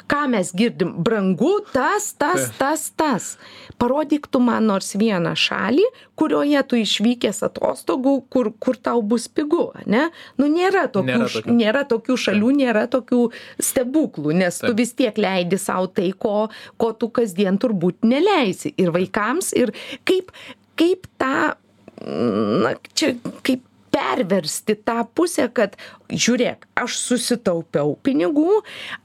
Ką mes girdim, brangu tas, tas, tas, tas. Parodyk tu man nors vieną šalį, kurioje tu išvykęs atostogų, kur, kur tau bus pigu, ne? Nu, nėra tokių, nėra tokių, nėra tokių šalių, nėra tokių stebuklų, nes Taip. tu vis tiek leidi savo tai, ko, ko tu kasdien turbūt neleisi. Ir vaikams, ir kaip, kaip tą, na, čia kaip perversti tą pusę kad žiūrėk aš susitaupiau pinigų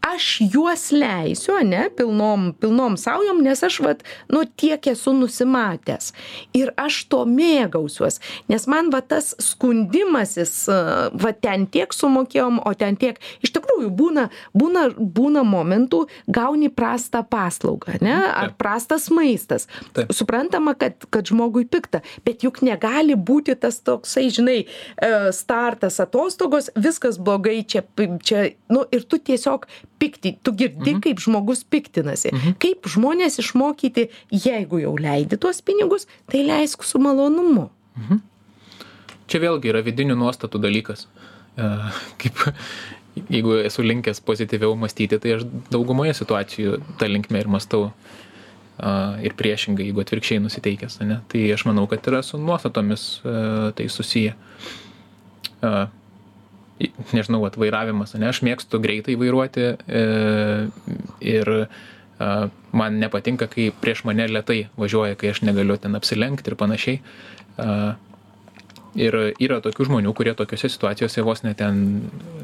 aš juos leisiu ane pilnom pilnom saujom nes aš vat nu tiek esu nusimatęs. Ir aš tuo mėgausiuos nes man va tas skundimasis va ten tiek sumokėjom o ten tiek iš tikrųjų būna būna būna momentų gauni prastą paslaugą ane ar prastas maistas. Suprantama kad kad žmogui pikta bet juk negali būti tas toksai žinai e, startas atostogos viskas blogai čia čia nu ir tu tiesiog pikti tu girdi kaip žmogus piktinasi kaip žmones išmokyti jeigu jau leidi tuos pinigus tai leisk su malonumu Čia vėlgi yra vidinių nuostatų dalykas. E, Kaip jeigu esu linkęs pozityviau mąstyti, tai aš daugumoje situacijų tą linkmę ir mąstau. A, Ir priešingai, jeigu atvirkščiai nusiteikęs, ne? tai aš manau, kad yra su nuostatomis e, tai susiję. Nežinau, atvairavimas, ne? aš mėgstu greitai vairuoti e, ir a, man nepatinka, kai prieš mane lietai važiuoja, kai aš negaliu ten apsilenkti ir panašiai. A, Ir yra tokių žmonių, kurie tokiuose situacijose vos net ten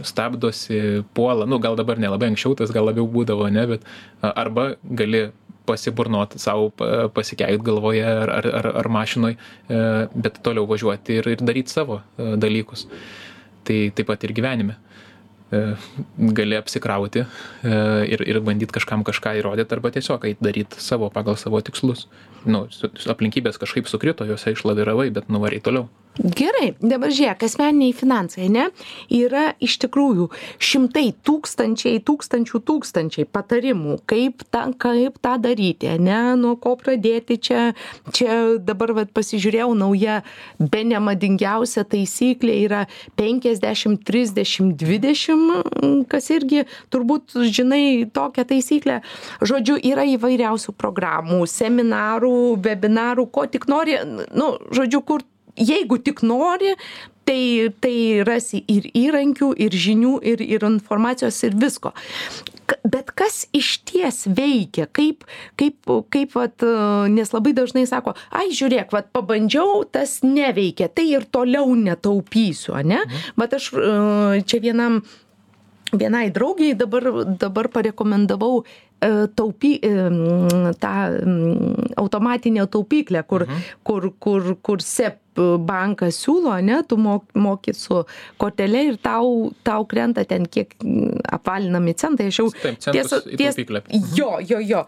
stabdosi, puola, nu gal dabar nelabai anksčiau tas gal labiau būdavo, ne, bet a, arba gali pasiburnot savo, pasikeikt galvoje ar, ar, ar, ar mašinoj, e, bet toliau važiuoti ir, ir daryti savo e, dalykus. Tai taip pat ir gyvenime. E, Gali apsikrauti e, ir, ir bandyti kažkam kažką įrodyti arba tiesiog daryti savo pagal savo tikslus. Nu, aplinkybės kažkaip sukrito, juose išlaviravai, bet nuvarai toliau. Gerai, dabar žiūrėk, asmeniniai finansai, ne? Yra iš tikrųjų šimtai, tūkstančiai, tūkstančių, tūkstančiai patarimų, kaip tą, kaip tą daryti, ne? Nuo ko pradėti čia, čia dabar vat, pasižiūrėjau, nauja, be nemadingiausia taisyklė yra 50, 30, 20, kas irgi turbūt žinai tokią taisyklę. Žodžiu, yra įvairiausių programų, seminarų, webinarų, ko tik nori, nu, žodžiu, kur jeigu tik nori, tai, tai rasi ir įrankių, ir žinių, ir, ir informacijos, ir visko. Bet kas iš ties veikia, kaip, kaip, kaip vat, e, nes labai dažnai sako, ai žiūrėk, vat, pabandžiau, tas neveikia, tai ir toliau netaupysiu, ne? Bet aš e, čia vienam vienai draugiai dabar, dabar parekomendavau taupy, e, tą automatinę taupyklę, kur, kur, kur, kur SEP bankas siūlo, ne, tu mok- moki su kortelė ir tau, tau krenta ten kiek apvalinami centai. Aš jau į taupyklę. Jo, jo, jo.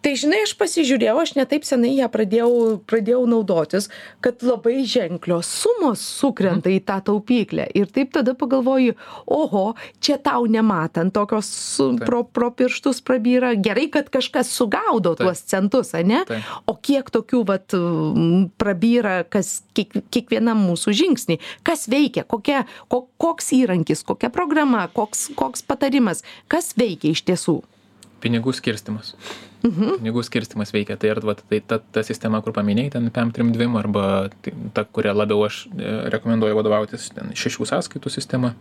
Tai žinai, aš pasižiūrėjau, aš netaip senai ją pradėjau, pradėjau naudotis, kad labai ženklios sumos sukrenta į tą taupyklę. Ir taip tada pagalvoju, oho, čia tau nematant, tokios Taip. pro, pro pirštus prabyra. Gerai, kad kažkas sugaudo Taip. tuos centus, ne? Taip. O kiek tokių vat, prabyra, kas kiek, kiekvienam mūsų žingsnį, kas veikia, kokia, ko, koks įrankis, kokia programa, koks, koks patarimas, kas veikia iš tiesų. Pinigų skirstimas. Mhm. Pinigų skirstimas veikia. Tai ar vat, tai ta, ta sistema, kur paminėjai, ten PM32 arba ta, kuria labiau aš e, rekomenduoju vadovautis, ten šešių sąskaitų sistema.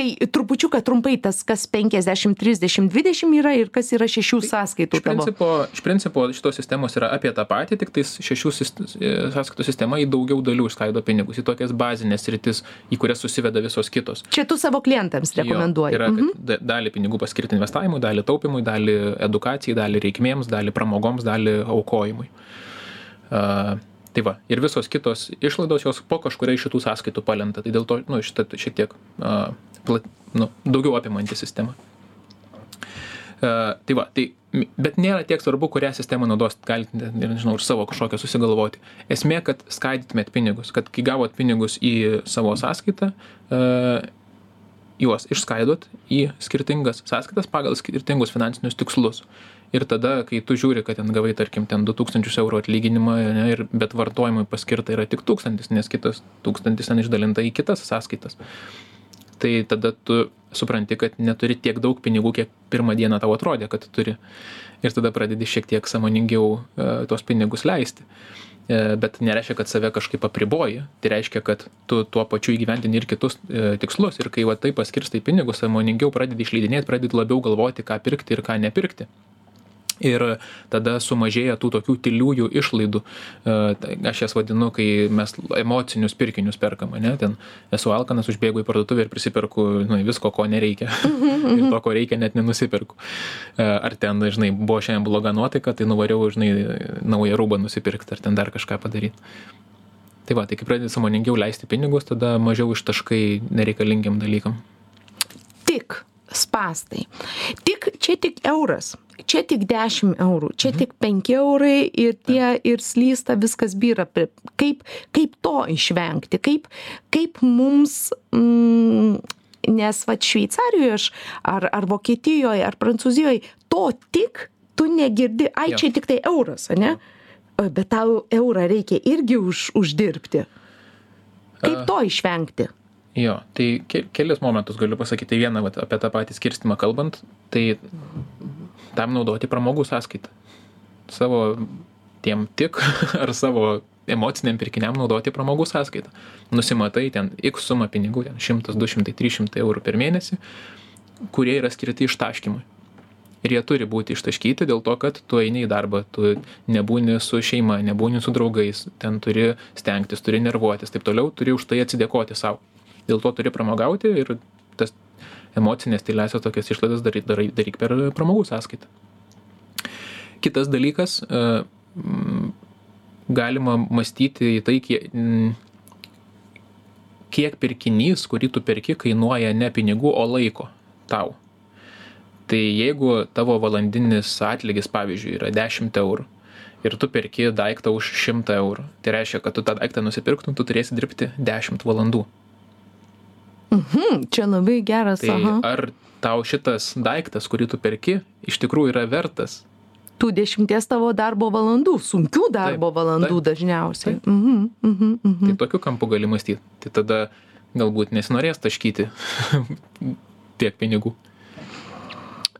Tai trupučiuką trumpai tas, kas 50, 30, 20 yra ir kas yra šešių sąskaitų Iš principo, iš principo šitos sistemos yra apie tą patį, tik tais šešių sist- e, sąskaitų sistema į daugiau dalių išskaido pinigus, į tokias bazinės rytis, į kurias susiveda visos kitos. Čia tu savo klientams rekomenduoji. Jo, yra, Mhm. kad da- dalį pinigų paskirti investavimui, dalį taupimui, dalį edukacijai, dalį reikmėms, dalį pramogoms, dalį aukojimui. Uh, tai va, ir visos kitos išlaidos jos po kažkuria iš šitų sąskaitų palenta. Tai dėl to, nu, šitą šiek tiek uh, plat, nu, daugiau apimanti sistema. Uh, tai va, tai, bet nėra tiek svarbu, kurią sistemą naudos, galite, nežinau, ir savo kažkokią susigalvoti. Esmė, kad skaidytumėt pinigus, kad kai gavot pinigus į savo sąskaitą, uh, juos išskaidot į skirtingas sąskaitas pagal skirtingus finansinius tikslus. Ir tada, kai tu žiūri, kad ten gavai, tarkim, ten 2000 eurų atlyginimą, ne, ir, bet vartojimui paskirta yra tik 1000, nes kitas 1000 ten išdalinta į kitas sąskaitas. Tai tada tu supranti, kad neturi tiek daug pinigų, kiek pirmą dieną tau atrodė, kad turi. Ir tada pradedi šiek tiek samoningiau e, tuos pinigus leisti. E, bet nereiškia, kad save kažkaip apriboji. Tai reiškia, kad tu tuo pačiu įgyvendini ir kitus e, tikslus. Ir kai va taip paskirstai pinigus, samoningiau pradedi išleidinėti, pradedi labiau galvoti, ką pirkti ir ką nepirkti. Ir tada sumažėja tų tokių tyliųjų išlaidų. E, tai aš jas vadinu, kai mes emocinius pirkinius perkam, ne? Ten esu alkanas, užbėgu į parduotuvę ir prisiperku nu, visko, ko nereikia. ir to, ko reikia, net nenusipirku. E, ar ten, žinai, buvo šiandien bloga nuotaika, tai nuvariau, žinai, naują rūbą nusipirkti, ar ten dar kažką padaryti. Tai va, tai kai pradedi samoningiau leisti pinigus, tada mažiau ištaškai nereikalingiam dalykam. Tik spastai. Tik, čia tik euras čia tik dešim eurų čia tik penki eurai ir tie ir slysta viskas byra. Kaip kaip to išvengti? Kaip kaip mums mm, nes vat šveicarijoj aš ar ar vokietijoj ar prancūzijoj to tik tu negirdi ai čia tiktai euras ane? Bet tau eurą reikia irgi už uždirbti. Kaip to išvengti? Jo, tai ke kelis momentus galiu pasakyti. Vieną vat, apie tą patį skirstimą kalbant, tai tam naudoti pramogų sąskaitą. Savo tiem tik ar savo emociniam pirkiniam naudoti pramogų sąskaitą. Nusimatai ten X sumą pinigų, ten 100, 200, 300 eurų per mėnesį, kurie yra skirti ištaškymui. Ir jie turi būti ištaškyti dėl to, kad tu eini į darbą, tu nebūni su šeima, nebūni su draugais, ten turi stengtis, turi nervuotis, taip toliau, turi už tai atsidėkoti savo. Dėl to turi pramogauti ir tas emocinės tyliasias tokias išlaidas daryk, daryk, daryk per pramogų sąskaitą. Kitas dalykas, e, galima mąstyti į tai, kiek, kiek pirkinys, kurį tu perki, kainuoja ne pinigų, o laiko tau. Tai jeigu tavo valandinis atlygis, pavyzdžiui, yra 10 eurų ir tu perki daiktą už 100 eurų, tai reiškia, kad tu tą daiktą nusipirktum, tu turėsi dirbti 10 valandų. Mhm, čia labai geras. Tai aha. ar tau šitas daiktas, kurį tu perki, iš tikrųjų yra vertas? Tų dešimties tavo darbo valandų, sunkių darbo taip, valandų taip, dažniausiai. Taip. Mhm, mhm, mhm. Tai tokiu kampu gali mąstyti. Tai tada galbūt nesinorės taškyti tiek pinigų.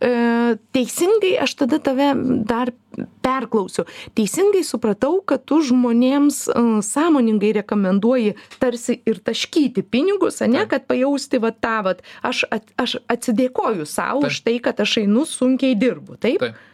E, teisingai aš tada tave dar perklausiu. Teisingai supratau, kad tu žmonėms e, sąmoningai rekomenduoji tarsi ir taškyti pinigus, ne, kad pajausti va tą, va, aš, aš atsidėkoju savo už tai, kad aš einu sunkiai dirbu, taip? taip.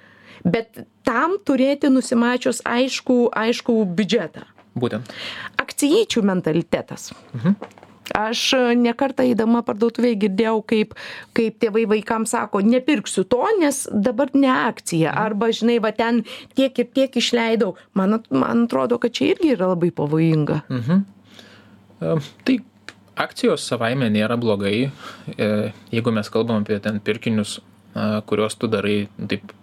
Bet tam turėti nusimačius aišku, aišku biudžetą. Būtent. Akcijiečių mentalitetas. Mhm aš e, ne kartą eidama parduotuvėj girdėjau kaip kaip tėvai vaikams sako nepirksiu to nes dabar ne akcija mhm. arba žinai va ten tiek ir tiek išleidau man man atrodo kad čia irgi yra labai pavojinga mhm. tai akcijos savaime nėra blogai e, jeigu mes kalbam apie ten pirkinius kuriuos tu darai taip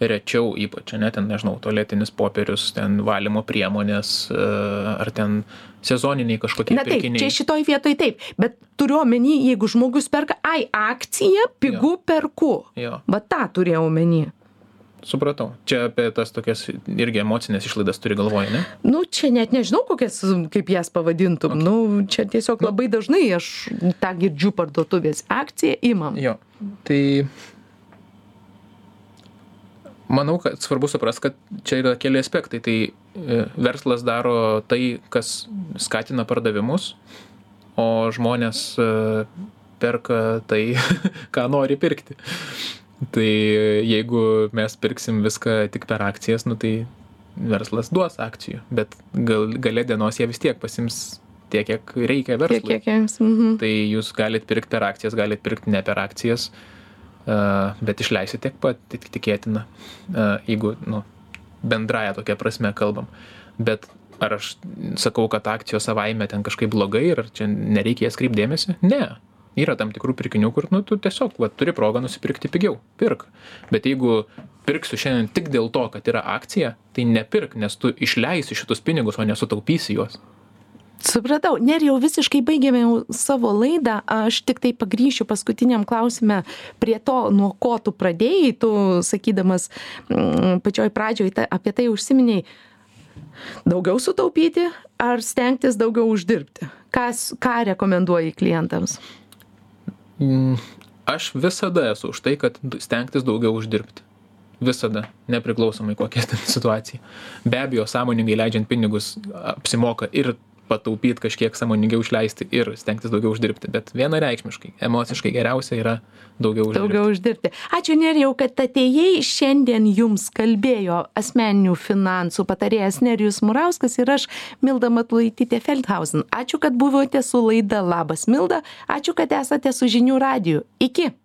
rečiau ypač ane ten nežinau tualetinis popierius ten valymo priemonės e, ar ten sezoniniai kažkokie na taip čia šitoj vietoj taip bet turiu omeny jeigu žmogus perka ai akcija pigu perku va tą turėjau omeny Supratau. Čia apie tas tokias irgi emocinės išlaidas turi galvoje, ne? Nu, čia net nežinau, kokias, kaip jas pavadintum. Okay. Nu, čia tiesiog nu. labai dažnai aš tą girdžiu parduotuvės akciją imam. Jo. Tai manau kad svarbu suprast kad čia yra keli aspektai. Tai e, verslas daro tai kas skatina pardavimus o žmonės e, perka tai ką nori pirkti. Tai jeigu mes pirksim viską tik per akcijas nu tai verslas duos akcijų bet gal gale dienos jie vis tiek pasiims tiek kiek reikia verslui. tiek kiek jiems mhm. tai jūs galit pirkt per akcijas galit pirkt ne per akcijas bet išleisi tiek pat, tik tikėtina, jeigu, nu, bendraja tokia prasme kalbam. Bet ar aš sakau, kad akcijos savaime ten kažkaip blogai ir čia nereikia jas kreipdėmėsi? Ne. Yra tam tikrų pirkinių, kur, nu, tu tiesiog, va, turi progą nusipirkti pigiau. Pirk. Bet jeigu pirksiu šiandien tik dėl to, kad yra akcija, tai nepirk, nes tu išleisi šitus pinigus, o nesutaupysi juos supratau. Nerijau visiškai baigėme savo laidą. Aš tiktai pagrįšiu paskutiniam klausime prie to nuo ko tu pradėjai. Tu sakydamas mm, pačioj pradžioj ta apie tai užsiminei daugiau sutaupyti ar stengtis daugiau uždirbti? Kas ką rekomenduoji klientams? Mm, aš visada esu už tai kad stengtis daugiau uždirbti. Visada nepriklausomai kokia situacija. Be abejo sąmoningai leidžiant pinigus apsimoka ir pataupyt kažkiek sąmoningiau išleisti ir stengtis daugiau uždirbti. Bet vienareikšmiškai emociškai geriausia yra daugiau uždirbti. Daugiau uždirbti. Ačiū nerijau kad atėjai šiandien jums kalbėjo asmeninių finansų patarėjas nerijus murauskas ir aš milda matulaitytė feldhausen. Ačiū kad buvote su laida labas milda. Ačiū kad esate su žinių radiju. Iki